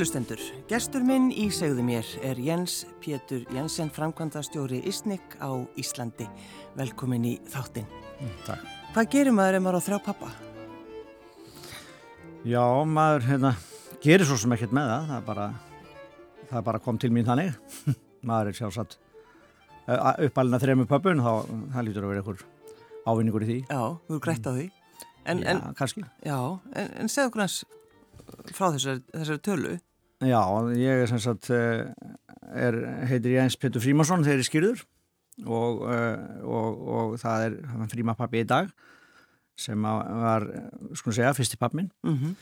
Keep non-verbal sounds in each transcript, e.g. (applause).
Kærulustendur, gestur minn í segðu mér er Jens Pétur Jensen, framkvæmdastjóri Ísnik á Íslandi. Velkomin í þáttinn. Mm, takk. Hvað gerir maður ef maður á þrjá pappa? Já, maður hérna, gerir svo sem ekkert með það. Það er bara, það er bara kom til mín þannig. (laughs) maður er sjálfsagt uppalina þrejum pappun, þá það lítur að vera einhver ávinningur í því. Já, þú eru grætt á því. En, já, en, kannski. Já, en, en segð okkur hans frá þessari, þessari tölu. Já, ég er sem sagt, er, heitir Jens Petur Frímarsson, þeir eru skýrður. Og, og, og það er frímapappi í dag sem var, sko að segja, fyrsti pappminn mm -hmm.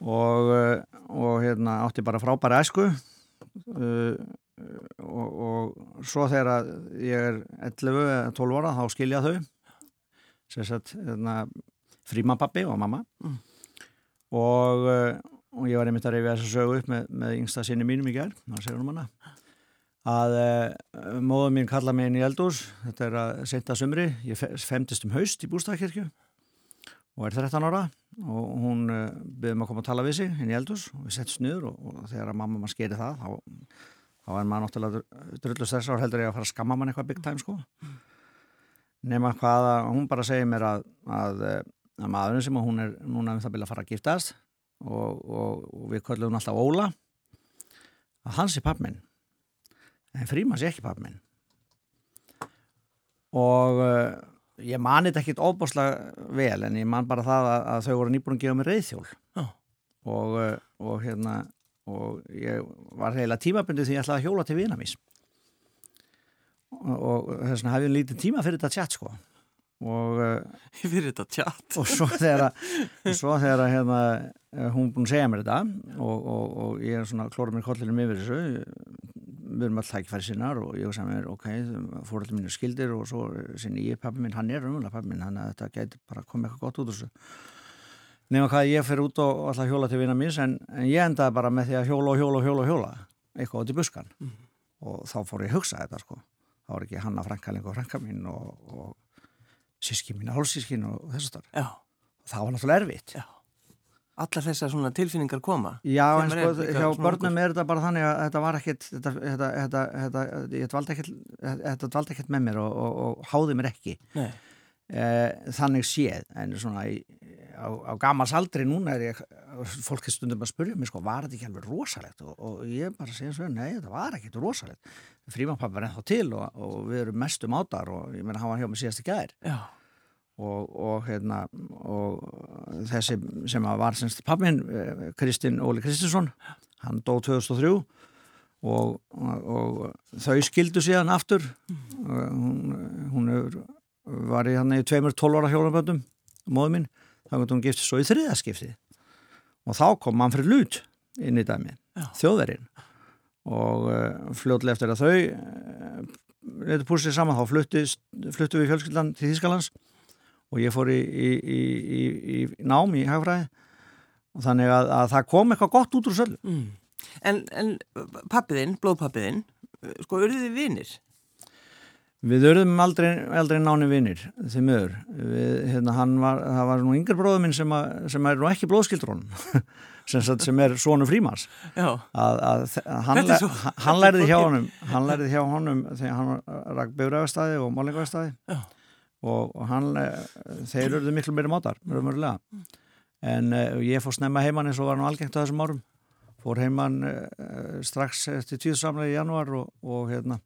og, og hérna átti bara frábæra æsku. Uh, og, og svo þegar ég er 11-12 ára þá skilja þau. Sem sagt, hérna frímapappi og mamma. Mm. og, og ég var einmitt að reyfi þess að sögu upp með, með yngsta sinni mínum í gerð, það segir hún manna að uh, móðum mín kalla mig inn í eldús, þetta er að senda sumri, ég femtist um haust í bústakirkju og er 13 ára og hún uh, byrði mig að koma að tala við sig inn í eldús og við settum snuður og, og þegar að mamma maður skeri það þá, þá er maður náttúrulega drullust þess að heldur ég að fara að skamma mann eitthvað big time sko. Nema hvað að hún bara segir mér að, að, að maðurinn sem hún er núna um það byrja að fara að giftast og, og, og við köllum hún alltaf Óla. Að hans er pappminn en frímas er ekki pappminn og uh, ég mani þetta ekkit óbáslega vel en ég man bara það að, að þau voru nýbúin að gefa mér reyðhjól oh. og, uh, og hérna og ég var heila tímabundið því ég ætlaði að hjóla til vinamís og, og þess vegna hafði ég lítið tíma fyrir þetta tjatt sko og (laughs) fyrir þetta tjatt og svo þegar, (laughs) svo þegar hérna, hún búin að segja mér þetta og, og, og ég er svona klóra mér kollinum yfir þessu við erum alltaf ekki færið sinnar og ég sagði mér ok, fóröldum mínu skildir og svo sinni ég, pappi minn, hann er umvöla pappi minn þannig að þetta getur bara komið eitthvað gott út úr þessu. Nema hvað ég fyrir út og alltaf hjóla til vina mín en, en ég endaði bara með því að hjóla og hjóla og hjóla og hjóla eitthvað út í buskan Mm. og þá fór ég að hugsa þetta sko. Þá var ekki hanna frænkaling og frænka mín og, og síski mín, hálfsískin og þess að Já, það var náttúrulega erfitt. Já. Allar þessar svona tilfinningar koma. Já, en sko, hjá börnum er þetta bara þannig að þetta var ekkit þetta, þetta, þetta, þetta, ég dvaldi ekkit með mér og, og, og háði mér ekki. Nei, eh, þannig séð, en svona í, á, á gamals aldri núna er ég fólk er stundum að spurja mér sko, var þetta ekki alveg rosalegt? Og, og ég bara segja svo, nei, þetta var ekkit rosalegt. Frímapappa var ennþá til og, og við erum mestum átar og ég meina hann var hjá mig síðast í gæðir og, og, hérna, og þessi sem að var semst pappin Kristinn Óli Kristinsson hann dó 2003 og, og þau skildu síðan aftur. Hún, hún er, var í hann í tveimur 12 ára hjólaböndum móðu mín, þá gott hún giftið svo í þriðaskipti og þá kom Manfred Lut inn í dæmi þjóðverinn og uh, fljóðlega eftir að þau uh, letur púsið saman þá fluttu, við fjölskyldan til Þískalands og ég fór í, í, í, í, í nám í hagfræði og þannig að, að það kom eitthvað gott út úr söllu. mm. En, en pappiðinn, blóðpappiðinn, sko, urðið þið vinir? Við örðum aldrei, aldrei náni vinnir miður. Við, hérna, var, það var nú yngir bróður minn sem, að, sem er nú ekki blóðskildur honum, (laughs) sem, sem er svonu frímans. Já, Að, að, að hann, svo- hann lærði hjá honum, hann lærði hjá honum þegar hann rak bifræðastæði og málingavastæði Já. og, og hann, eh, þeir eruðu miklu meiri mátar, raunverulega. En uh, ég fór snemma heimann eins og var nú algengt á þessum árum. Fór heimann uh, strax eftir tíðsamlega í janúar og, og hérna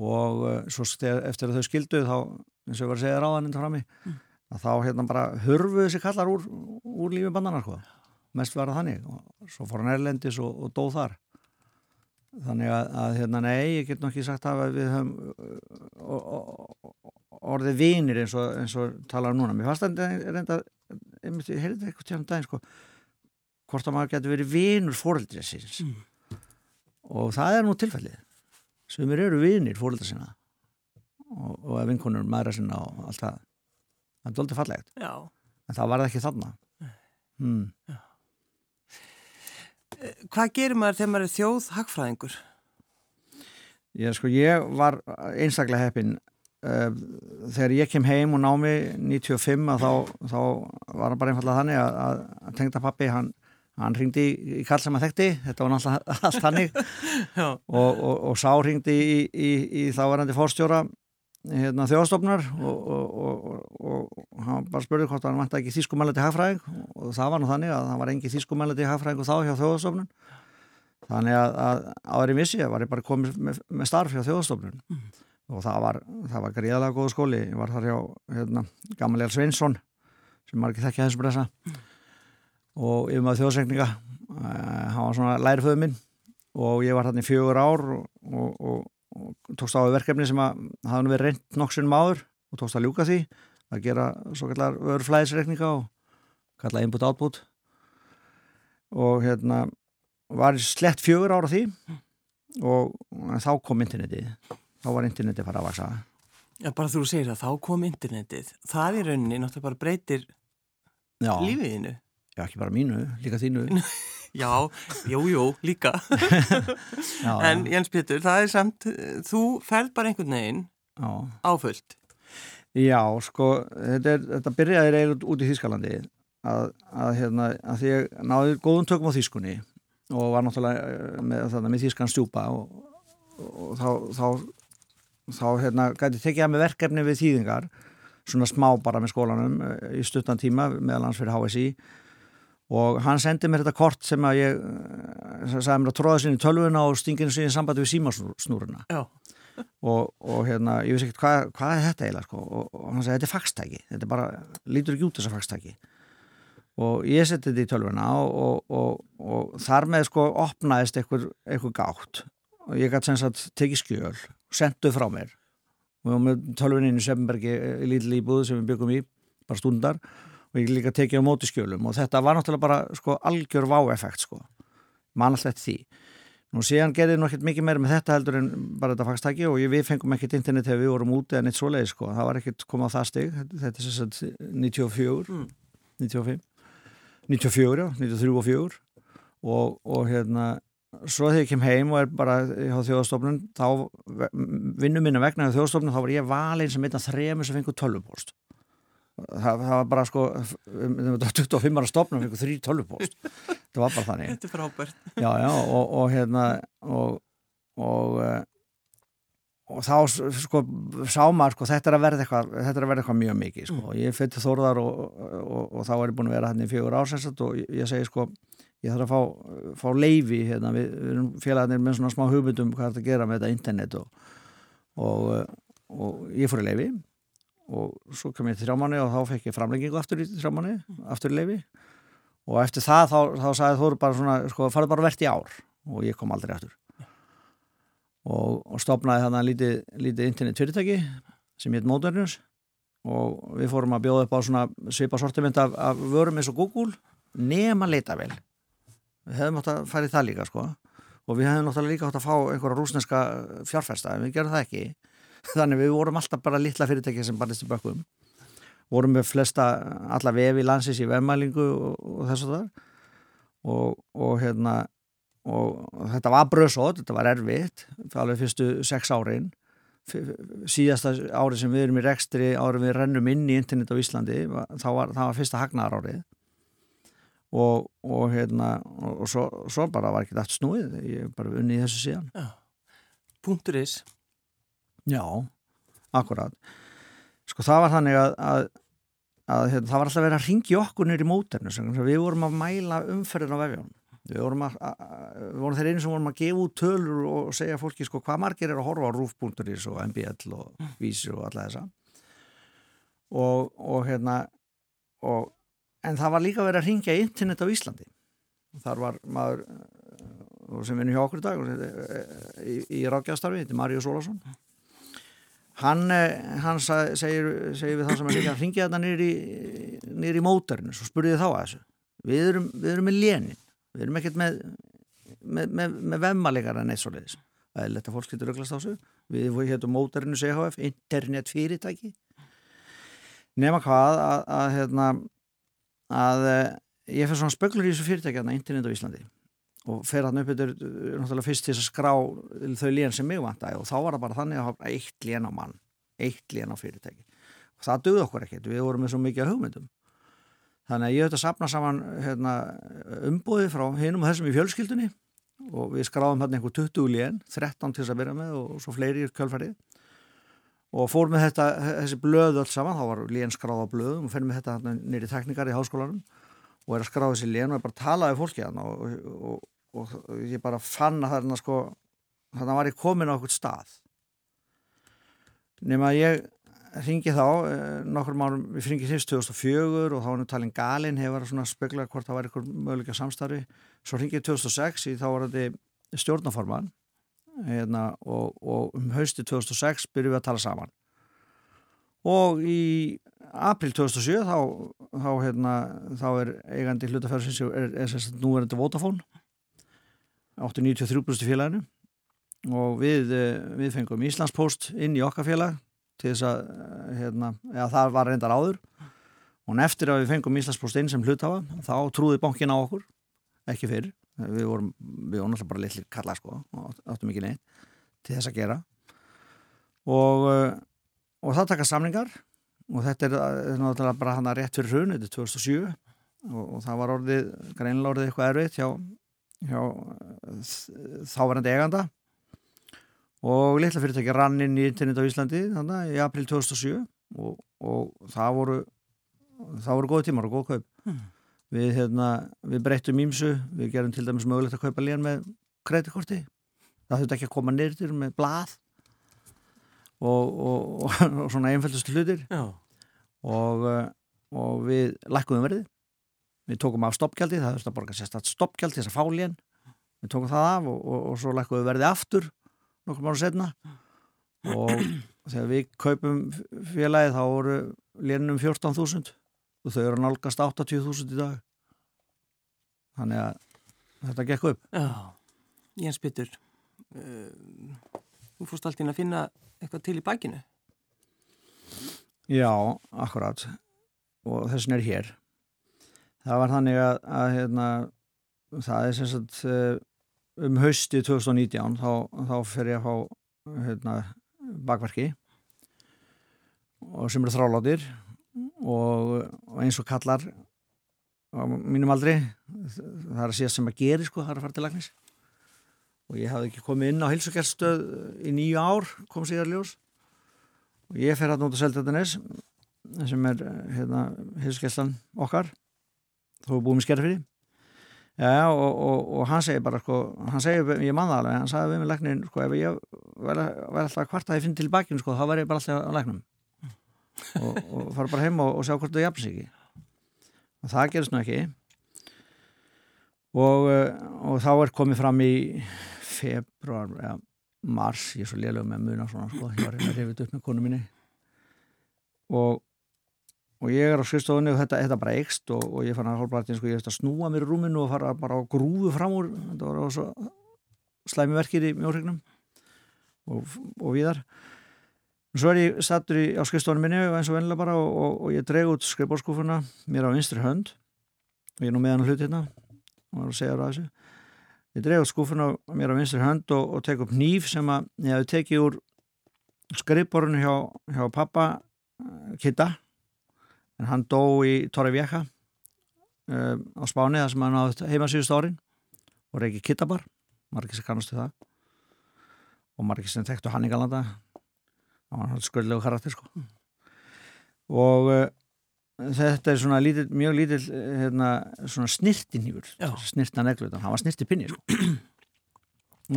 og uh, svo eftir að þau skildu þá, eins og ég var að segja ráðan inn frammi, að þá hérna bara hurfuðu þessi kallar úr, úr lífi bandana sko. mest var það þannig. Og svo fór hann erlendis og, og dóð þar. Þannig að, að hérna nei, ég get nokkið sagt að við höfum orðið vinir eins og, eins og talar núna, mér fannst það reynda ég heyrði eitthvað tjáðan daginn sko, hvort að maður getur verið vinur fóreldrið síns. Mm. og það er nú tilfellið sem er eru vinir fóreldrið sinna og, og vinkonur maðra sinna og allt það það er doldið fallegt, já. en það var það ekki þarna hmm. Hvað gerir maður þegar maður er þjóð hagfræðingur? Ég, sko, ég var einstaklega heppin uh, þegar ég kem heim og námi 95 að þá, þá var hann bara einfallega þannig að, að tengda pappi hann hann ringdi í, kall sem að þekkti þetta var náttúrulega allt hannig (laughs) og, og, og sá ringdi í, í, í þáverandi fórstjóra hérna, þjóðastofnar og, og hann bara spurði hvort hann vant ekki þýskumæli til hagfræðing. Og það var nú þannig að það var engi þýskumæli til hagfræðing og þá hjá þjóðastofnun. Þannig að, að áður í missi var ég bara komið með, með starf hjá þjóðastofnun. Mm. og það var, það var gríðalega góð skóli. Ég var þar hjá hérna, Gamaliel Sveinsson sem var ekki þekkja þessum bresa mm. Og yfir maður þjóðsegninga uh, hann var svona læriföðu minn og ég var hann í fjögur ár og, og, og, og tókst á verkefni sem að hafði verið reynd nokksunum áður og tókst að ljúka því að gera svo kallar vörflæðisreikninga og kalla input output. Og hérna var slett fjögur ára því og þá kom internetið. Þá var internetið fara að vaksa Já, bara þú segir að þá kom internetið. Það í rauninni náttúrulega bara breytir lífiðinu Já, ekki bara mínu, líka þínu. (laughs) Já, jú, jú, líka. (laughs) Já, En Jens Pétur, það er samt þú færð bara einhvern veginn áfullt. Já, sko, þetta, er, þetta byrjaði eiginlega út í Þískalandi að, að, hérna, að því ég náði góðum tökum á Þískunni og var náttúrulega eh, með, með Þískan stjúpa og, og þá, þá, þá hérna, gæti tekið að með verkefni við þýðingar svona smá bara með skólanum eh, í stuttan tíma meðal hans fyrir HSI og hann sendi mér þetta kort sem að ég eh, sagði mér að tróða sinni í tölvuna og stinginu sinni í sambandi við símasnúruna. Og, og hérna ég vissi ekkert hvað, hvað er þetta eiginlega sko? og, og hann sagði þetta er fagstæki þetta er bara, lítur ekki út þessa fagstæki og ég seti þetta í tölvuna og, og, og þar með sko opnaðist eitthvað, gátt. Og ég gæti sem sagt tekið skjöl senduð frá mér. Og við varum með tölvunin í Söfnbergi í Lítil Íbúð sem við byggum í, bara stundar og ég líka tekið á móti skjölum. Og þetta var náttúrulega bara sko algjör váeffekt sko, mann alltaf því. Nú síðan gerði nú ekkert mikið meira með þetta heldur en bara þetta fagstæki og við fengum ekkert internet þegar við vorum úti en eitt svo leið sko, það var ekkert komað það stig, þetta er sagt 94, mm. 95 94, 93 og 4 og, og hérna svo þegar ég kem heim og er bara á þjóðastofnun, þá vinnum minna vegna á þjóðastofnun, þá var ég valin sem einn af þrejum sem fengur tölvupost það, það var bara sko 25 ára stofnun og fengur þrý tölvupost það var bara þannig Þetta er frábært Já, já, og, og hérna og, og eh, og þá sko sá maður sko þetta er að verða eitthvað, eitthvað mjög mikið sko. mm. ég fyrir þórðar og, og, og þá er ég búin að vera hann í fjögur ársæsat og ég, segi sko ég þarf að fá, fá leifi hérna, við, við erum félagarnir með svona smá hugmyndum hvað er þetta að gera með þetta internet og, og ég fór í leifi og svo kom ég til þrjámanni og þá fekk ég framleggingu aftur í þrjámanni, aftur í leifi og eftir það þá, þá sagði Þóru bara svona sko farið bara verðt í ár. Og ég kom aldrei aftur. Og, og stopnaði þannig lítið, lítið internet fyrirtæki sem hétt Modernus. Og við fórum að bjóða upp á svona svipa sortiment af, af vörum eins og Google nema leita vel við hefðum átt að færi það líka sko. Og við hefðum náttúrulega líka átt að fá einhverja rúsneska fjárfæsta en við gerum það ekki þannig við vorum alltaf bara litla fyrirtæki sem barist í bökkum. Vorum við flesta alla vefi landsins í vefmælingu og, og þess að það og, og hérna og þetta var bröðsótt, þetta var erfitt alveg fyrstu sex árin. Síðasta ári sem við erum í rekstri árið við rennum inn í internet á Íslandi, þá var, var fyrsta hagnar árið og, og hérna og svo, svo bara var ekki allt snúið ég er bara unni í þessu síðan. Já. Punkturis Já, akkurat. Sko það var þannig að, að, að hérna, það var alltaf verið að ringi okkur nýri móternu við vorum að mæla umferðin á vefjónum Við vorum, vorum þeir einu sem vorum að gefa út tölur og segja fólki sko hvað margir er að horfa á rúf.is og MBL og mm. Vísi og alla þessa. Og, og hérna og, en það var líka verið að ringja internet á Íslandi. Þar var maður sem vinur hjá okkur í dag í, í rákjastarfi, þetta er Maríu Sólásson hann, hann segir, segir við það sem er að ringja þetta nýri í mótarinu og spurði þá að þessu. Við erum, við erum með lénin við erum ekkert með með, með, með vemmalega en eitt svo leiðis það er lett að fólk getur auklast á þessu. Við héttum mótarinu CHF internet fyrirtæki. Nema hvað að, að, að, hérna, að eh, ég fyrir svona spöglur í þessu fyrirtæki internet á Íslandi og fer hann upp yfir náttúrulega fyrst til að skrá þau lén sem mig vant að og þá var það bara þannig að hafa eitt lén á mann eitt lén á fyrirtæki. Og það döði okkur ekkert, við vorum með svo mikið hugmyndum. Þannig að ég höfði að sapna saman hérna, umbúði frá hinum og þessum í fjölskyldunni og við skráðum hérna einhver 20 lén 13 til þess að vera með og svo fleiri í kjölfærið og fór með þetta, þessi blöð öll saman, þá var lén skráð á blöðum og fennum með þetta nýri teknikar í háskólanum og er að skráða þessi lén og er bara að tala við fólki og, og, og, og ég bara fann að þarna sko, þarna var ég komin á okkur stað. Nema ég ringi þá eh, nokkur márum, við ringi fyrst 2004 og þá var talin galinn, hefur svona speklað hvort það var eitthvað möguleika samstarfi. Svo ringi ég 2006 í þá var þetta stjórnaforman hérna, og um hausti 2006 byrjuðum við að tala saman og í april 2007 þá, þá, hérna, þá er eigandi hlutafæðarsins nú er þetta Vodafone 893 félaginu. Og við, eh, við fengum Íslandspost inn í okkar félag til þess að eh, hérna, ja, það var reyndar áður. Og eftir að við fengum Íslandspost inn sem hlutafa þá trúði bankin á okkur ekki fyrir, við vorum við vorum alltaf bara litli kalla sko áttum ekki neitt til þess að gera. Og eh, og það taka samlingar og þetta er eh, náttúrulega bara hann að rétt fyrir hrun þetta er 2007 og, og það var orðið, greinlega orðið eitthvað erfitt hjá, hjá þáverandi eiganda. Og litla fyrirtæki rann inn í internet á Íslandi þannig í april 2007 og, og það voru það voru góð tímar og góð kaup. Mm. við, hérna, við breyttum ímsu við gerum til dæmis mögulegt að kaupa lén með kreditkorti það þurfti ekki að koma nýrtir með blað og, og, og (laughs) svona einfældustu hlutir. Og, og við lækkuðum verðið. Við tókum af stoppgjaldi, það þurfti að borga sérstaklega stoppgjald til þess að fá lén við tókum það af og svo lækkuðum verðið aftur nokkur mánu setna og (clears throat) þegar við kaupum félagið þá voru lénum 14.000 og þau eru nálgast 80.000 í dag. Þannig að þetta gekk upp. Já, Jens Byttur uh, þú fórst alltaf inn að finna eitthvað til í bækinu Já, akkurat og þessin er hér. Það var þannig að, að hérna, það er sagt eh, um hausti 2019 þá, þá fer ég að fá hérna, bakverki og sem eru þrálátir og, og eins og kallar á mínum aldri það er að síðast sem að geri sko, það er að fara til lagnis og ég hafði ekki komið inn á hilsugjaststöð í nýju ár kom síðar ljós og ég fer að nota Seldanes sem er hérna, hilsugjastan okkar þó er búið með skerðfyrir Já, og, og, og hann segir bara, sko, hann segir, ég manna alveg, hann sagði við með læknin, sko, ef ég verði alltaf hvart að ég finn til bakinn, sko, þá verði ég bara alltaf á læknum og, og fara bara heim og sjá hvort það jafn sig ekki. Og það gerist nú ekki. Og þá er komið fram í februar, ja, mars, ég er svo liðlega með muna svona, sko, ég var hérna reyfið upp með konu minni. Og og ég er á skrifstofunni og þetta, þetta bara eikst og, og ég fann að hálfpartin sko, ég eftir að snúa mér í rúminu og fara bara á grúfu fram úr. Þetta var svo slæmi verkir í mjórregnum og, og viðar og svo er ég stattur í, á skrifstofunni minni eins og vennilega bara og, og ég dreg út skrifbórskúfuna mér á vinstri hönd og ég er nú með hann hlut hérna og það segjar á þessu. Ég dreg út skúfuna mér á vinstri hönd og tek upp nýf sem að ég hafi tekið úr skrifbórunu hjá, hjá pappa eh, Kitta en hann dó í Torrevieja um, á Spáni þar sem hann áður heima síðust árin og reykið Kittabar margir sem kannastu það. Og margir sem þekktu hann í Galanda. Það var sköldlegu karakter sko. og uh, þetta er svona lítil, mjög lítill hérna, svona snirtinhjúr snirtan eglutan, hann var snirtipinni sko.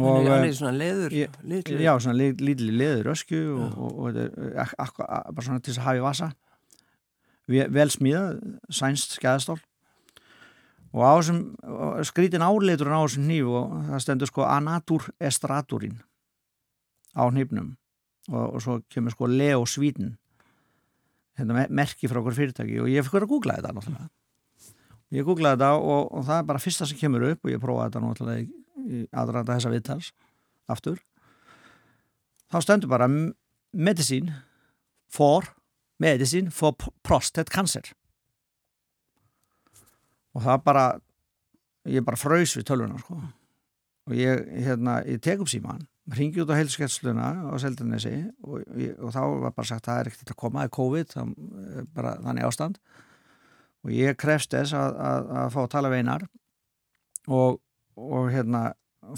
og hann er svona leður ég, já, svona lítill leður ösku og, og, og, og bara svona til þess að hafa í vasa. Vel smíða, sænst skæðastól. Og á þessum skrítin áleitur á þessum nýf og það stendur sko anatur estraturin á nýfnum og, og svo kemur sko Leo Svítin hérna merki frá okkur fyrirtæki og ég fyrir að googla þetta náttúrulega. Ég googlaði þetta og, og það er bara fyrsta sem kemur upp og ég prófaði þetta náttúrulega aðranda þessa viðtals aftur. Þá stendur bara medicine for medicine for prostate cancer. Og það bara ég bara fröys við tölvuna sko. og ég, hérna, ég tek upp síman ringi út á heilskjætsluna á Seldanesi og, og þá var bara sagt það er ekkert að koma, það er COVID það er bara þannig ástand. Og ég krefst þess að, að, að fá að tala við einar og, og hérna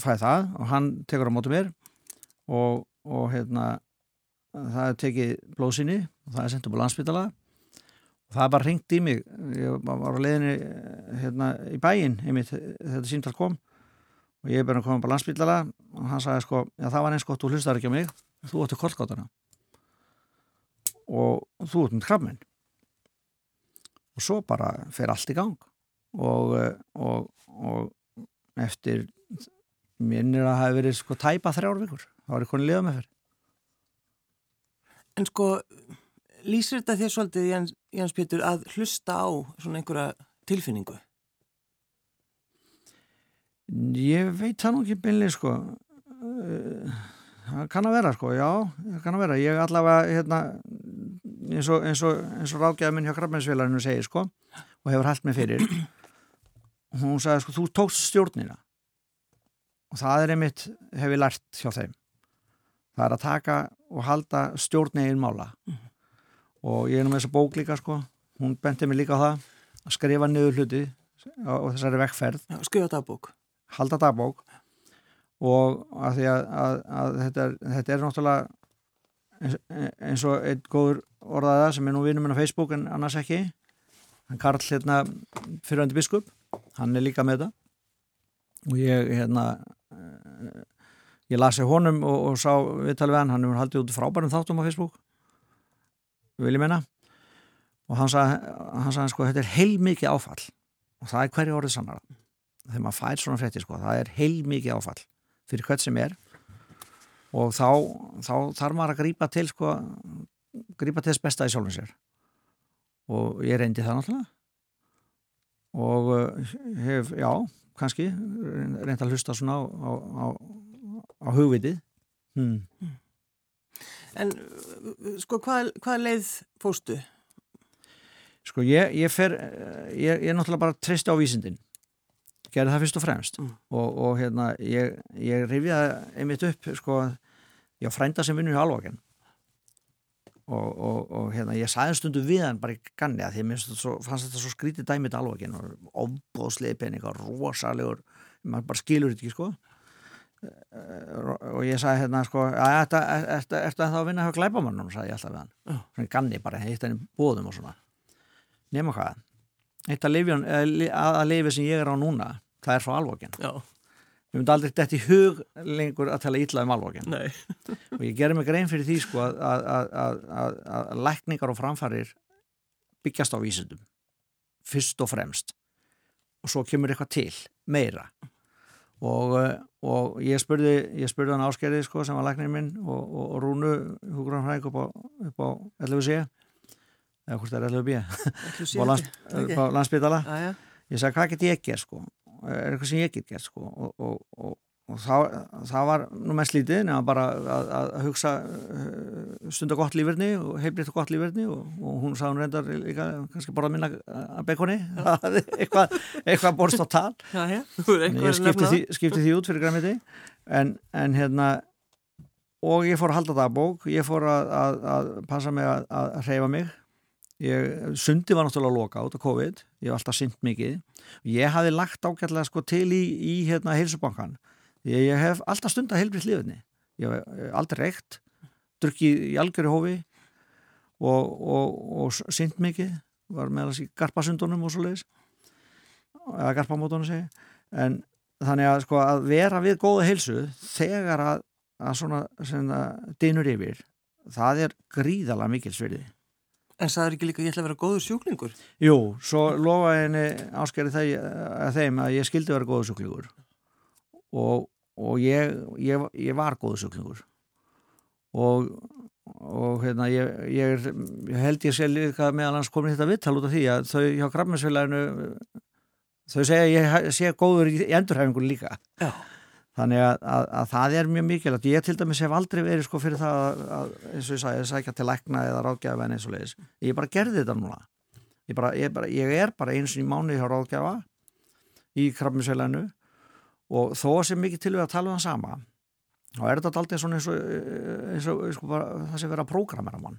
fæði það og hann tekur á mótu mér og, og hérna það tekið blóðsynni og það er sendt upp á landsbytala og það bara ringt í mig. Ég var á leiðinni hérna í bæin einmitt þetta símtal kom og ég er bara komið á landsbytala og hann sagði sko, já það var eins gott, þú hlustar ekki á mig. Þú ætti kollgátana og þú ert með krabminn og svo bara fer allt í gang. Og, og, og eftir minnir að það hefur verið sko tæpa þrjár vikur. Er ég konið liða með fyrr En sko lýsir þetta þér svolítið Jens, Jens Pétur að hlusta á svona einhverja tilfinningu? Ég veit það nú ekki byrlið sko. Það kann að vera sko, já það kann að vera, ég allavega hérna, eins og, og, og ráðgæða minn hjá krabbmeinsfélaginu segir sko og hefur hægt mig fyrir hún sagði sko, þú tókst stjórnina. Og það er einmitt hef ég lært hjá þeim. Það er að taka og halda stjórnegin mála. Mm -hmm. og ég er nú með þessa bók líka sko. Hún benti mig líka á það að skrifa niður hluti á, á þessari vekkferð skrifa dagbók halda dagbók og að því að, að, að þetta, er, þetta er náttúrulega eins, eins og einn góður orðaða sem er nú vinnum minn á Facebook en annars ekki. Hann Karl hérna fyrirhandi biskup hann er líka með þetta og ég hérna ég lasi honum og, og sá viðtalið við hann, hann hefur haldið út frábærum þáttum á Facebook vil ég menna og hann sagði, hann sagði sko þetta er heil mikið áfall. Og það er hverju orðið sannara þegar maður fær svona frétti sko, það er heil mikið áfall fyrir hvert sem er. Og þá, þá þarf maður að grípa til sko, grípa til þess besta í sjálfum sér. Og ég reyndi það náttúrulega. Og uh, hef, já, kannski reyndi að hlusta svona á, á, á, á hugvitið. Hmm. En sko, hvað, hvað leið fóstu? Sko, ég, ég fer ég, ég náttúrulega bara treysti á vísindin gerði það fyrst og fremst. Mm. og, og hérna ég, ég rifjaði einmitt upp sko, ég frænda sem vinnur í alvaken og, og, og hérna ég sæði stundu við hann bara í ganni að því að mér fannst þetta svo skrítið dæmið alvaken og ofbóðslega peningar, rosalegur maður bara skilur þetta ekki sko. Og ég sagði hérna sko að þetta er það að vinna hjá glæbamannum sagði ég alltaf við hann, uh. ganni bara eitt enn bóðum og svona. Nema hvað eitt að lifi, að lifi sem ég er á núna það er frá alvokinn við myndum aldrei dætt í hug lengur að tala ítla um alvokinn (laughs) og ég gerir mig grein fyrir því sko að, að, að, að lækningar og framfarir byggjast á vísundum fyrst og fremst. Og svo kemur eitthvað til, meira. Og, og ég spurði ég spurði hann áskerði sko sem var læknirinn minn og, og, og Rúnu Húgránfræk upp á, upp á LVC eða hvort það er LVB (laughs) á lands, landsbytala ég sagði hvað get ég ekki sko? Er eitthvað sem ég get gert sko? Og, og, og, og það, það var nú mest lítið nefnum bara að, að hugsa uh, stunda gott lífverðni og heilbriðt gott lífverðni og hún sá hún reyndar líka kannski borða minna (laughs) að bekoni eitthvað, eitthvað borst á tal. Já, já. (laughs) ég skipti því, skipti því út fyrir græmiti en, en hérna og ég fór að halda það að bók ég fór að, að, að passa mig að reyfa mig Ég, sundi var náttúrulega loka át á COVID, ég var alltaf synd mikið. Ég hafi lagt ágætlega sko til í, í hérna heilsubankan. Ég, ég hef alltaf stund að heilbrið hliðinni. Ég hef aldrei reykt, drukkið í algjörðu hófi og, og, og synd mikið. Var með í garpasundunum og svo leiðis. Eða garpamótunum segi. En þannig að sko að vera við góða heilsu þegar að, að svona, svona dinur yfir, það er gríðala mikilsverðið. En það er ekki líka, ég ætla að vera góður sjúklingur? Jú, svo lofaði henni áskerði að þeim að ég skildi vera góður sjúklingur og, og ég, ég, ég var góður sjúklingur og, og hérna, ég, ég held ég sé líka meðal hans komin þetta vittal út af því að þau hjá Grafmessfélaginu þau segja ég sé góður í endurhæfingun líka. Já. Þannig að, að, að það er mjög mikilvægt. Ég til dæmis hef aldrei verið sko fyrir það að, eins og ég sagði, sækja til lækna eða ráðgjafa en eins og leiðis. Ég bara gerði þetta núna. Ég, bara, ég, bara, ég er bara eins og í mánuði hjá ráðgjafa í krabminsveilanu og þó sem mikið til við að tala um það sama þá er þetta alltaf svona eins og, eins og sko bara, það sem vera að prógramera mann.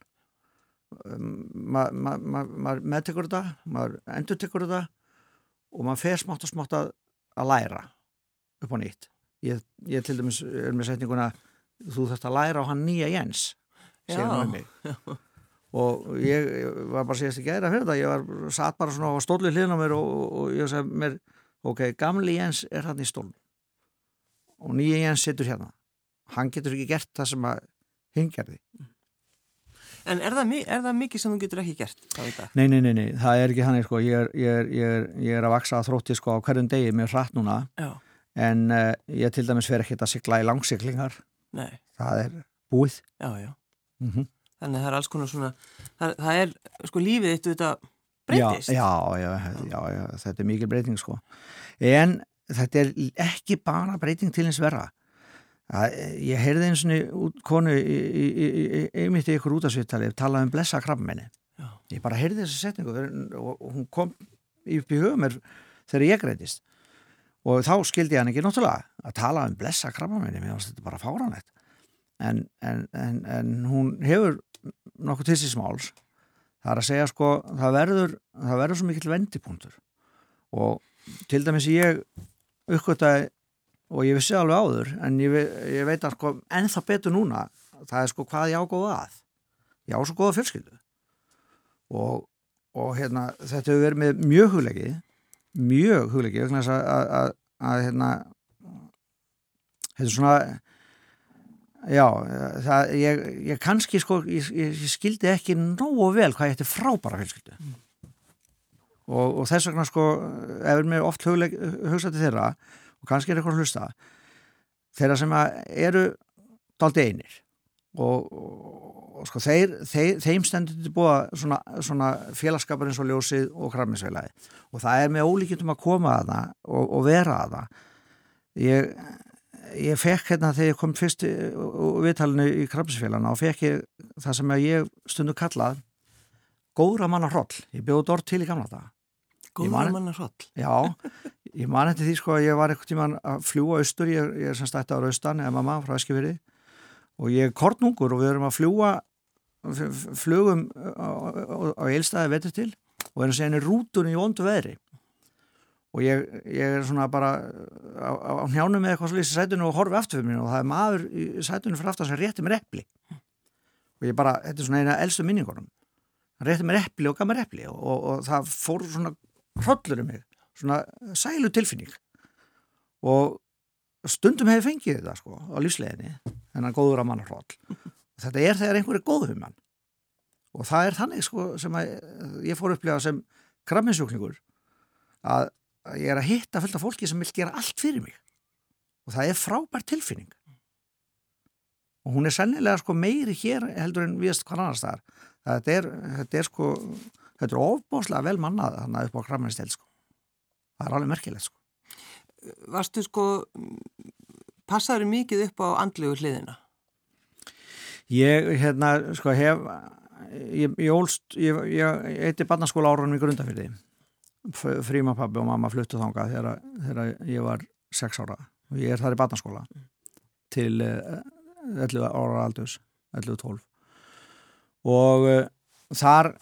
maður ma, ma, ma, meðtekur þetta maður endur tekur þetta og maður fer smátt og smátt að læra upp á nýtt ég, ég til dæmis er með setninguna þú þurft að læra á hann nýja Jens segir hann um mig og ég, var bara síðast ekki aðra fyrir þetta ég var satt bara svona á stóli hlýðin á mér og, og, og ég sagði mér ok, gamli Jens er hann í stólun og nýja Jens situr hérna hann getur ekki gert það sem að hinn gerði En er það, er það mikið sem þú getur ekki gert? Nei, nei, nei, nei, það er ekki hann sko. ég, ég, er, ég, er, ég er að vaksa að þrótti sko, á hverjum degi með hratt núna Já. En uh, ég til dæmis fer ekki að sigla í langsiklingar nei. það er búið. Já, já. Mm -hmm. Þannig það er alls konar svona það, það er sko lífið eitt þetta breytist. já, já, þetta er mikil breyting sko. En þetta er ekki bara breyting til eins verða að, ég heyrði eins og konu einmitt í ykkur útasvittali talaði um blessa krabbmenni ég bara heyrði þessu setningu og hún kom upp í hugum þegar ég greiðist og þá skildi hann ekki náttúrulega að tala um blessa krabbmenni mér finnst þetta bara fáranlegt en, en, en, en hún hefur nokkuð til síðan smáls það er að segja sko það verður, það verður svo mikill vendipunktur. Og til dæmis ég uppgöttaði og ég vissi alveg áður en ég, ég veit að sko ennþá betur núna það er sko hvað ég ágóða að. Ég á svo góða fjölskyldu. Og, og hérna þetta hefur verið með mjög huglegið mjög huglegið að, að, að, að hérna þetta er svona já, það, ég, ég kannski sko ég, ég skildi ekki nógu vel hvað ég ætti frábæra fjölskyldu mm. og, og þess vegna sko ef við erum oft hugsaði þeirra og kannski er eitthvað að hlusta þeirra sem eru daldi einir og, og sko þeir, þeir, þeim stendur til búa svona, svona félagskapar eins og ljósið og krafminsveilagi og það er með ólíkjum að koma að það og, og vera að það. Ég, ég fekk hérna þegar ég kom fyrst viðtalinu í krafminsveilana og fekk ég það sem ég stundu kallað góðra manna hroll, ég bjóð dór til í gamla það Góðra manna hroll. Já, Ég man eftir því sko að ég var eitthvað tíma að fljúa austur, ég, ég er sem stætti ára austan eða mamma frá Eskifiri og ég er kortnungur og við erum að fljúa flugum á, eilstæði vetur til og erum segni rútunni í vondu veðri. Og ég, ég er svona bara á, á njánum með eitthvað slísi sætunum og horfi aftur fyrir mér og það er maður í sætunum fyrir aftur sem rétti mér eppli og ég bara, þetta er svona eina elstu minningunum. Hann rétti mér eppli og gaf mér eppli og, og, og það fór svona hrollur um mig. Svona sælu tilfinning og stundum hefur fengið þetta sko á lífsleginni en hann góður að manna hróll þetta er þegar einhver er góð um hann og það er þannig sko sem að ég fór upplega sem krabminsjókningur að ég er að hitta fullt af fólki sem vil gera allt fyrir mig. Og það er frábær tilfinning. Og hún er sennilega sko meiri hér heldur en viðst hvað annars það er þetta er, þetta er sko þetta er ofbáslega vel mannað þannig að upp á krabminstel sko. Það er alveg merkilegt sko. Varstu sko passaður mikið upp á andlegu hliðina? Ég, hérna, sko, hef ég, ég ólst, ég, ég eitti barnaskóla árunum í grundafyrði frímapabbi og mamma fluttu þánga þegar, þegar ég var 6 ára. Og ég er þar í barnaskóla til 11 eh, ára aldus 11-12 og uh, þar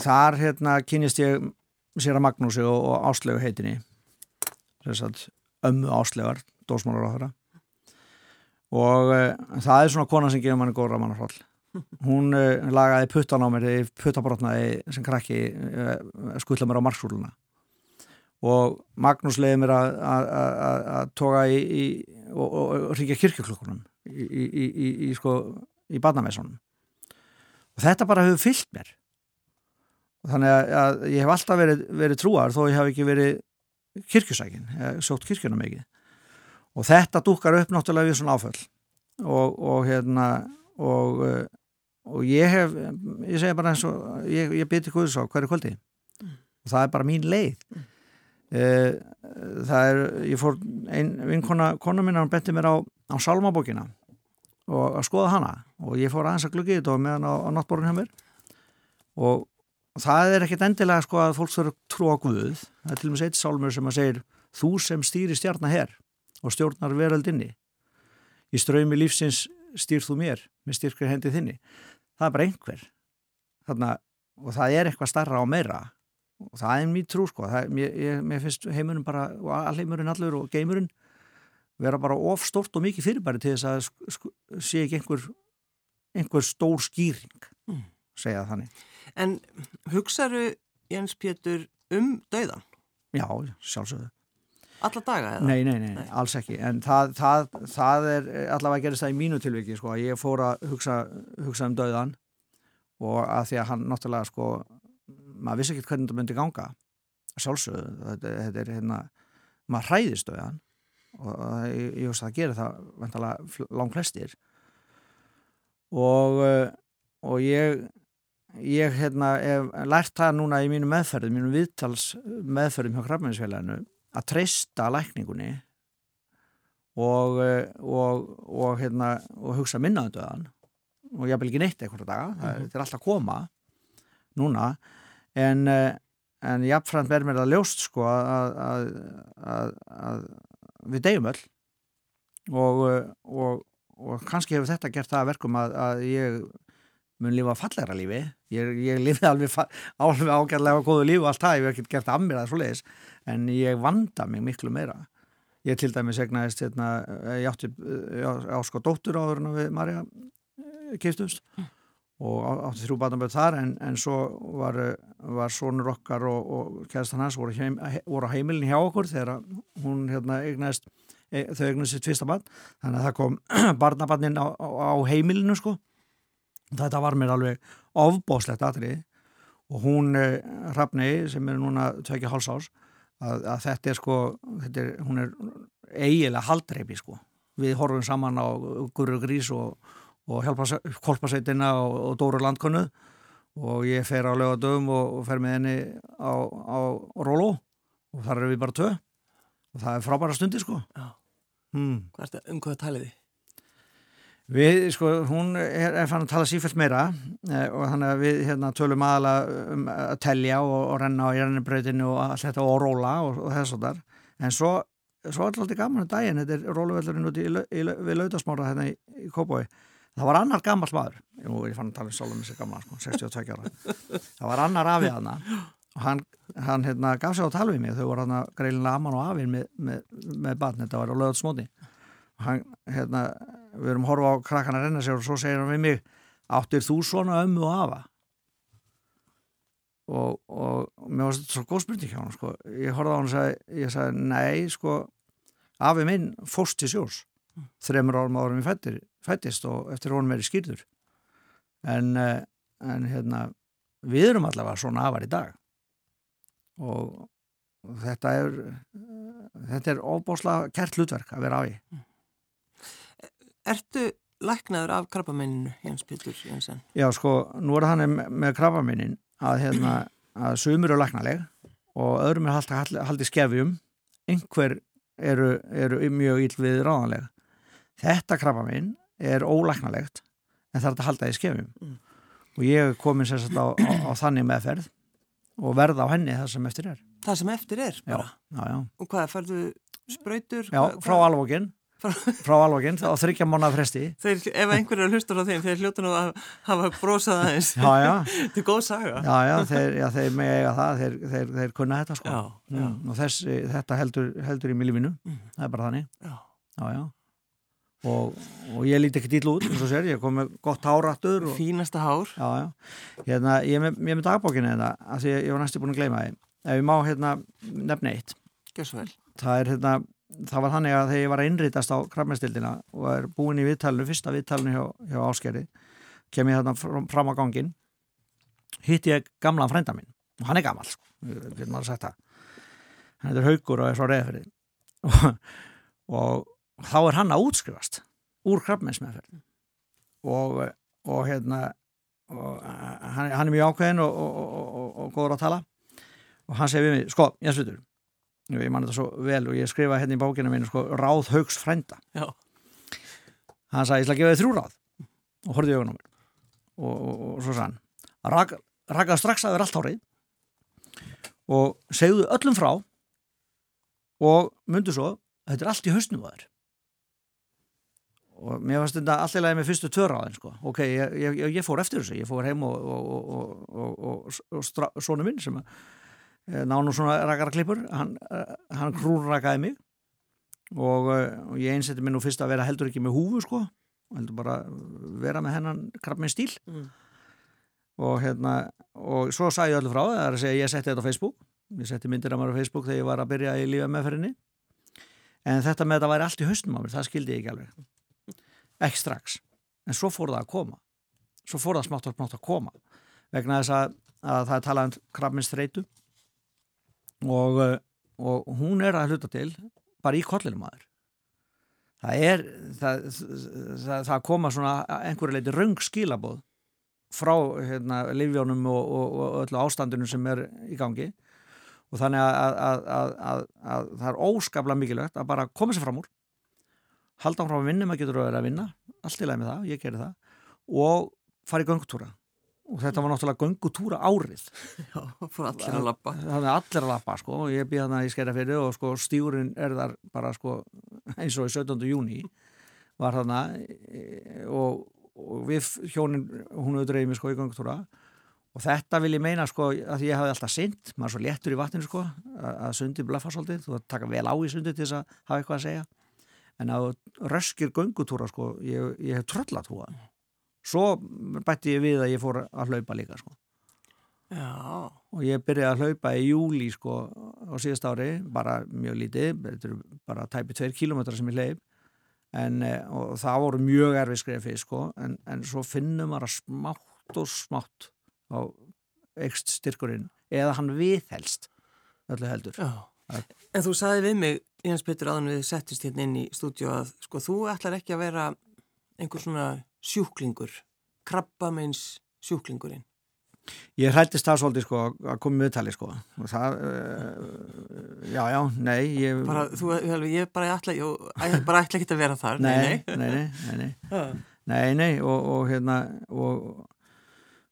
þar hérna kynist ég sér að Magnúsi og, og Áslegu heitinni sagt, ömmu Áslegar dósmálar á þeirra og uh, það er svona kona sem gefur manni góðra mannarhald (laughs) hún uh, lagaði puttan á mér puttabrotnaði sem krakki uh, skuttla mér á marksúluna og Magnús leiði mér að toga í, í og, og, og ríkja kirkjuklokkunum í, í, í sko í badnamessunum og þetta bara hefur fyllt mér. Þannig að ég hef alltaf verið, verið trúar þó ég hef ekki verið kirkjusækin, sótt kirkjuna mikið og þetta dúkar upp náttúrulega við svona áföll og, og hérna og, eh, og ég hef ég segja bara eins og ég, ég byrti Guðs á hverju kvöldi mm. og það er bara mín leið mm. það er, ég fór einn vinkona, kona minna, hann benti mér á á Salmabókina og að skoða hana og ég fór aðeins að gluggi þetta og meðan á, á náttborun hjá mér og og það er ekkit endilega sko að fólk þurfa trú á Guð. Það er til og með eitt sálmur sem að segir þú sem stýri stjarnar herr og stjórnar veröldinni. Í ströymi lífsins stýr þú mér með styrkri hendið þinni. Það er bara einhver. Þarna, og það er eitthvað starra og meira. Og það er mjög trú sko. Það, mér, ég, mér finnst heimurinn bara og alheimurinn allur og geimurinn vera bara of stort og mikið fyrirbæri til þess að sé ekki einhver einhver stór skýring mm. segja þannig En hugsaðu Jens Pétur um dauðan? Já, sjálfsögðu Alla daga eða? Nei, nei, nei, nei. alls ekki en það, það, það er allavega gerist það í mínu tilviki sko ég fór að hugsa, hugsa um dauðan og að því að hann náttúrulega sko maður vissi ekki hvernig þetta myndi ganga sjálfsögðu, þetta, þetta er hérna maður hræðist dauðan og ég, ég veist að það gerir það vantalega langt flestir og eh, og ég ég hérna hef lært það núna í mínu meðferðum, mínu viðtals meðferðum hjá krafmæðisfélaginu að treysta lækningunni og, eh, og, og, hérna, og hugsa minnaðu um döðan og ég vil ekki neitt eitthvað daga, það mm -hmm. er alltaf koma núna. En, eh, en jáfnframt verður mér að ljóst sko að, að, að, að við deyjum öll. Og kannski hefur þetta gert það að verkum að ég mun lifa fallegra lífi. Ég, ég lifi alveg, alveg ágæðlega góðu lífi og allt það, ég hef ekkert gert að mér að svo leiðis en ég vanda mig miklu meira. Ég til dæmis egnaðist hérna, ég átti ásko dóttur áður en við Marja eh, kiptumst mm. og átti þrjú batnaböð þar en, en svo var, var sonur okkar og, og kæðastan hans voru, heim, voru á heimilin hjá okkur þegar hún hérna, egnaðist e, þau egnaðist sitt fyrsta barn. Þannig að það kom (clears throat) barnabarnin á, á heimilinu sko þetta var mér alveg ofbóslegt aðrið og hún eh, Rafnei sem er núna tvekja hálsás að, að þetta er sko þetta er, hún er eigilega haldreipi sko við horfum saman á Guru Grís og, og Kolpasveitina og, og Dóru Landkönnu og ég fer á lögadöfum og, og fer með henni á, á Rólo og þar erum við bara tvö og það er frábæra stundi sko hmm. Hvað er þetta? Um hvað taliði? Við, sko, hún er, er fann að tala sífælt meira eh, og þannig að við hérna, tölum aðalega um að telja og, og renna á jærinnibrautinu og allt þetta og róla og, og þess og þar en svo, svo er alltaf gaman að daginn þetta er róluvellurinn út í, í, við lautasmára hérna í, í Kópói það var annar gammal maður. Jú, ég fann að tala um Sólum þessi gammal, sko, 62 ára. Það var annar afið hana og hann, hann hérna, gaf sér á tala við mig. Þau voru hann að greilinlega aman og afið með, með, með batn, þetta var á lautasmóti hann, hérna við erum að horfa á krakkan að renna sér og svo segir hann við mig áttir þú svona ömmu og afa? Og, og mér var þetta svo góð spurning hjá hann sko. ég horfði á hann og sagði, ég sagði nei sko, afi minn fóst til sjós þreymur árum árum við fættir, fættist og eftir honum er í skýrður en, eh, en hérna við erum allavega svona afar í dag. Og þetta er þetta er óbáslega kert hlutverk að vera á í Ertu læknaður af krabbamenninu, Jens Pítur Jensen? Já, sko, nú er hann með krabbamennin að, hérna, að sumur eru læknaleg og öðrum er haldið haldi skefjum einhver eru, eru mjög íll við ráðanlega þetta krabbamenn er ólæknalegt en það er að halda í skefjum mm. og ég er komin sérstaklega á, á, á þannig meðferð og verða á henni það sem eftir er Það sem eftir er bara? Já, já, já. Og hvað, færðu spröytur? Já, frá alvokinn frá alveginn á þryggja mánu fresti. Þeir, ef einhverju hlustur á þeim þeir hljóta nú að hafa brósað aðeins. Þetta er góð saga. Já, já, þeir, já, þeir með eiga það þeir, þeir, þeir kunna þetta sko. Mm, og þess, þetta heldur, heldur í milífinu mm. það er bara þannig. Já, og, og ég líti ekki dýl út eins og sér, ég kom með gott hárattur og, fínasta hár. Hérna, ég er með, með dagbókinu þetta hérna, af því ég var næstu búin að gleyma það ef ég má hérna nefna eitt. Það er hérna það var þannig að þegar ég var að innrítast á krafmestildina og er búin í viðtalinu, fyrsta viðtalinu hjá, hjá Áskeri kem ég þarna fram á gangin hitt ég gamlan frænda minn. Og hann er gammal sko, við maður sagt það. Hann heitir Haugur og er frá Reðferði (laughs) og, og þá er hann að útskrifast úr krafmessmeðferð og, og hérna og hann, hann er mjög ákveðin og, góður að tala. Og hann segir við mig, sko, ég slutur ég man þetta svo vel og ég skrifa hérna í bókina mínu sko, ráð högst frænda. Hann sagði ég ætla að gefa þið þrjú ráð. Og horfið í augunum og, og, og svo sann Rak, rakaði strax að vera allt árið og segðu öllum frá og myndu svo þetta er allt í hausnum að þér. Og mér fannst þetta alltaf leiði með fyrstu törraðin sko. ok, ég, ég, ég fór eftir þessu. Ég fór heim og, og, og, og sónu minn sem eh, nánu svona rakara klippur. Hann, eh, hann krúnrakaði mig. Og ég einsetti mér nú fyrst að vera heldur ekki með húfu sko. Heldur bara vera með hennan krabbminn stíl mm. og hérna og svo sagði ég öllu frá það er að segja ég setti þetta á Facebook. Ég setti myndir af mér á Facebook þegar ég var að byrja í lífa meðferðinni en þetta með þetta væri allt í höstum á mér það skildi ég ekki alveg. Ekki strax, en svo fór það að koma. Svo fór það smátt og smátt að koma. Vegna þess að, að það er talað um krabbminnstreitu og, eh, og hún er að hluta til bara í kollinum aður það er það, það, það koma svona einhverju leiti röng skilabóð frá hérna, livjónum og, og, og öllu ástandinu sem er í gangi. Og þannig að, að, að það er óskaplega mikilvægt að bara koma sér fram úr halda áfram að vinna, maður getur að vera að vinna allt í lagi með það, ég gerir það og fara í göngutúra og þetta var náttúrulega göngutúra árið. (laughs) Já, fór allir að lappa Það er allir að lappa, sko, og ég býða það í skerjafeyri og sko stjúrin er þar bara sko eins og í 17. júni var þarna og, og við hjónin hún auðvitað mig sko í göngutúra. Og þetta vil ég meina sko að ég hafi alltaf synd, maður er svo léttur í vatninu sko að sundi blaffa svolítið, þú taka vel á í sundi til þess að hafa eitthvað að segja. En að röskir göngutúra sko, ég, ég hef tröllatúa svo bætti ég við að ég fór að hlaupa líka sko Já. og ég byrjaði að hlaupa í júli sko á síðast ári bara mjög lítið, bara tæpi tveir kilómetrar sem ég hleyp en eh, það voru mjög erfið skrefi sko, en, en svo finnum maður að smátt og smátt á ekst styrkurinn eða hann viðhelst öllu heldur Já. En þú saði við mig Jens Petur aðan við settist hérna inn í stúdíu að sko þú ætlar ekki að vera einhver svona sjúklingur krabbameins sjúklingurinn. Ég hrættist það svolítið sko að koma með tali sko. Og það, uh, já já, nei ég bara, þú, ég bara ætla ég bara ætla ekki að vera þar Nei, nei, nei. Nei, nei, nei, nei, nei og, og hérna og,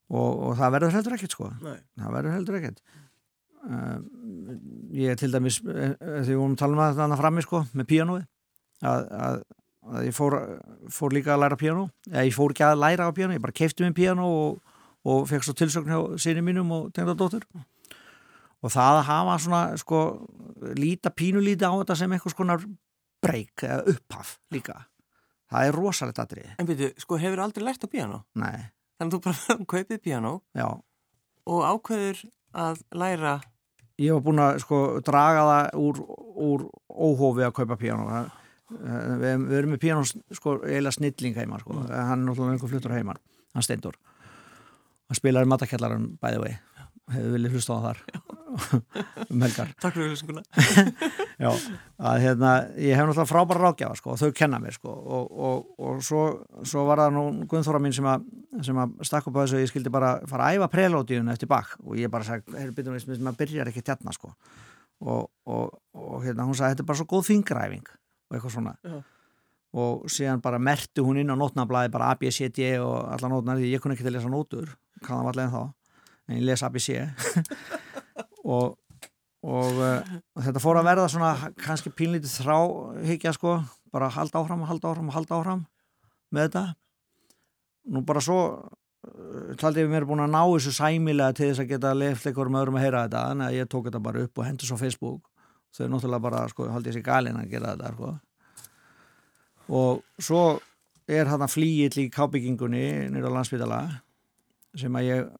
og, og það verður heldur ekkert sko. Það verður heldur ekkert. Uh, ég til dæmis eh, þegar við vorum að tala um það þannig frammi sko með píanói að, að ég fór, fór líka að læra píanó. Eða ég fór ekki að læra á píanó ég bara keipti mér píanó og, og fekk svo tilsökn hjá sinni mínum og tengdadóttur og það að hafa svona sko líta pínulíti á þetta sem eitthvað skonar breyk eða upphaf líka. Það er rosalegt aðrið En byrju, sko hefur aldrei lært á píanó? Nei. Þannig að þú bara (laughs) kaupið píanó Já. og ákveður að læra. Ég var búin að sko draga það úr, úr óhófi að kaupa píano við, við erum með píano sko eiginlega snilling heima sko. Mm. hann er náttúrulega einhver fluttur heima hann steindur hann spilar í matakjallarum bæði vei hefur viljið hlusta á þar. (laughs) Um helgar. (laughs) Takk fyrir hlustunguna (laughs) Já, að hérna ég hef náttúrulega frábæra ráðgjafa sko og þau kenna mér sko og, og, og svo, svo var það nú Guðnþóra mín sem að, að stakk upp á þessu og ég skildi bara fara að æfa prelódiðun eftir bakk og ég bara sagði, heyrðu byrjum við maður byrjar ekki tjarnar sko. Og, og hérna hún sagði, þetta er bara svo góð fingræfing og eitthvað svona. Já. og síðan bara merti hún inn á nótnablaði bara A, B, C, D og alla nótnar því ég kunni ekki til að lesa nótur, kannan var allega en þá en ég les ABC (laughs) og, og, uh, og þetta fór að verða svona kannski pínlítið þráhyggja sko, bara halda áfram og halda áfram og halda áfram með þetta. Nú bara svo uh, taldi ég mér búin að ná þessu sæmilega til þess að geta left einhverjum öðrum að heyra þetta en ég tók þetta bara upp og hendur svo Facebook þau er náttúrulega bara, sko, haldi ég sér galin að gera þetta sko og svo er hann að flýill í kábyggingunni nýra á landsbytala sem að ég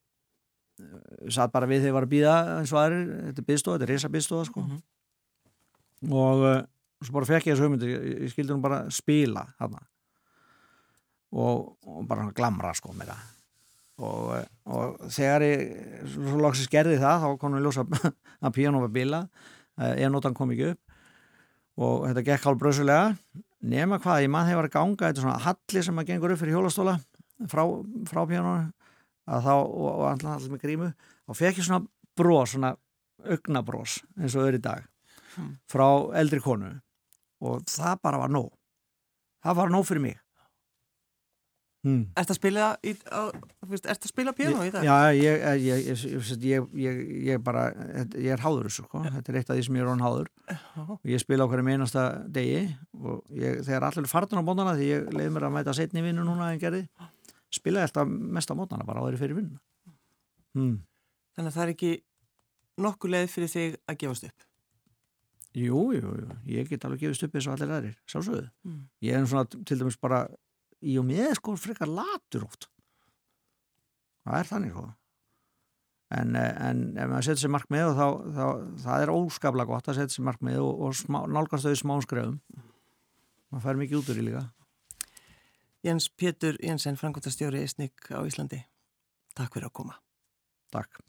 satt bara við þegar ég var að býða eins og aðrir, þetta er byggstofa, þetta er reysa byggstofa sko. mm -hmm. og uh, svo bara fekk ég þessu hugmyndu ég, ég skildi hún bara spila hana. og, og bara glamra sko með það og, uh, og þegar ég svo loksist gerði það, þá konum við ljósa að (laughs) píano var bila uh, ennótan kom ekki upp. Og þetta gekk hálf bröðsulega nema hvað, ég mann hefur að ganga þetta svona halli sem að gengur upp fyrir hjólastóla frá, frá píanónu að þá, og, og allir með grímu og fekk ég svona brós, svona augnabrós eins og öðru í dag hmm. frá eldri konu. Og það bara var nóg. Það var nóg fyrir mig Hmm. Ert að spila spila piano í dag? Já, ég, ég, ég, ég bara ég er háður þessu, sko. þetta er eitt af því sem ég er án háður og ég spila okkar í meinasta degi og þegar allir farnir á mótana því ég leiði mér að mæta setni vinnu núna en gerði, spila ég alltaf mest á mótana, bara á þeirri fyrir vinnu hmm. Þannig að það er ekki nokkuð leið fyrir þig að gefast upp Jú, jú, jú, ég get alveg gefist upp eins og allir aðrir, sásögðu mm. ég er svona til dæmis bara í og með sko frekar latur oft það er þannig sko. En, en ef maður setur sér markmið og þá, þá það er óskaplega gott að setja sér markmið og, og smá, nálgast þau smá skrefum. Maður fær mikið út úr í líka. Jens Pétur Jensen, frangotastjóri Ísnik á Íslandi. Takk fyrir að koma. Takk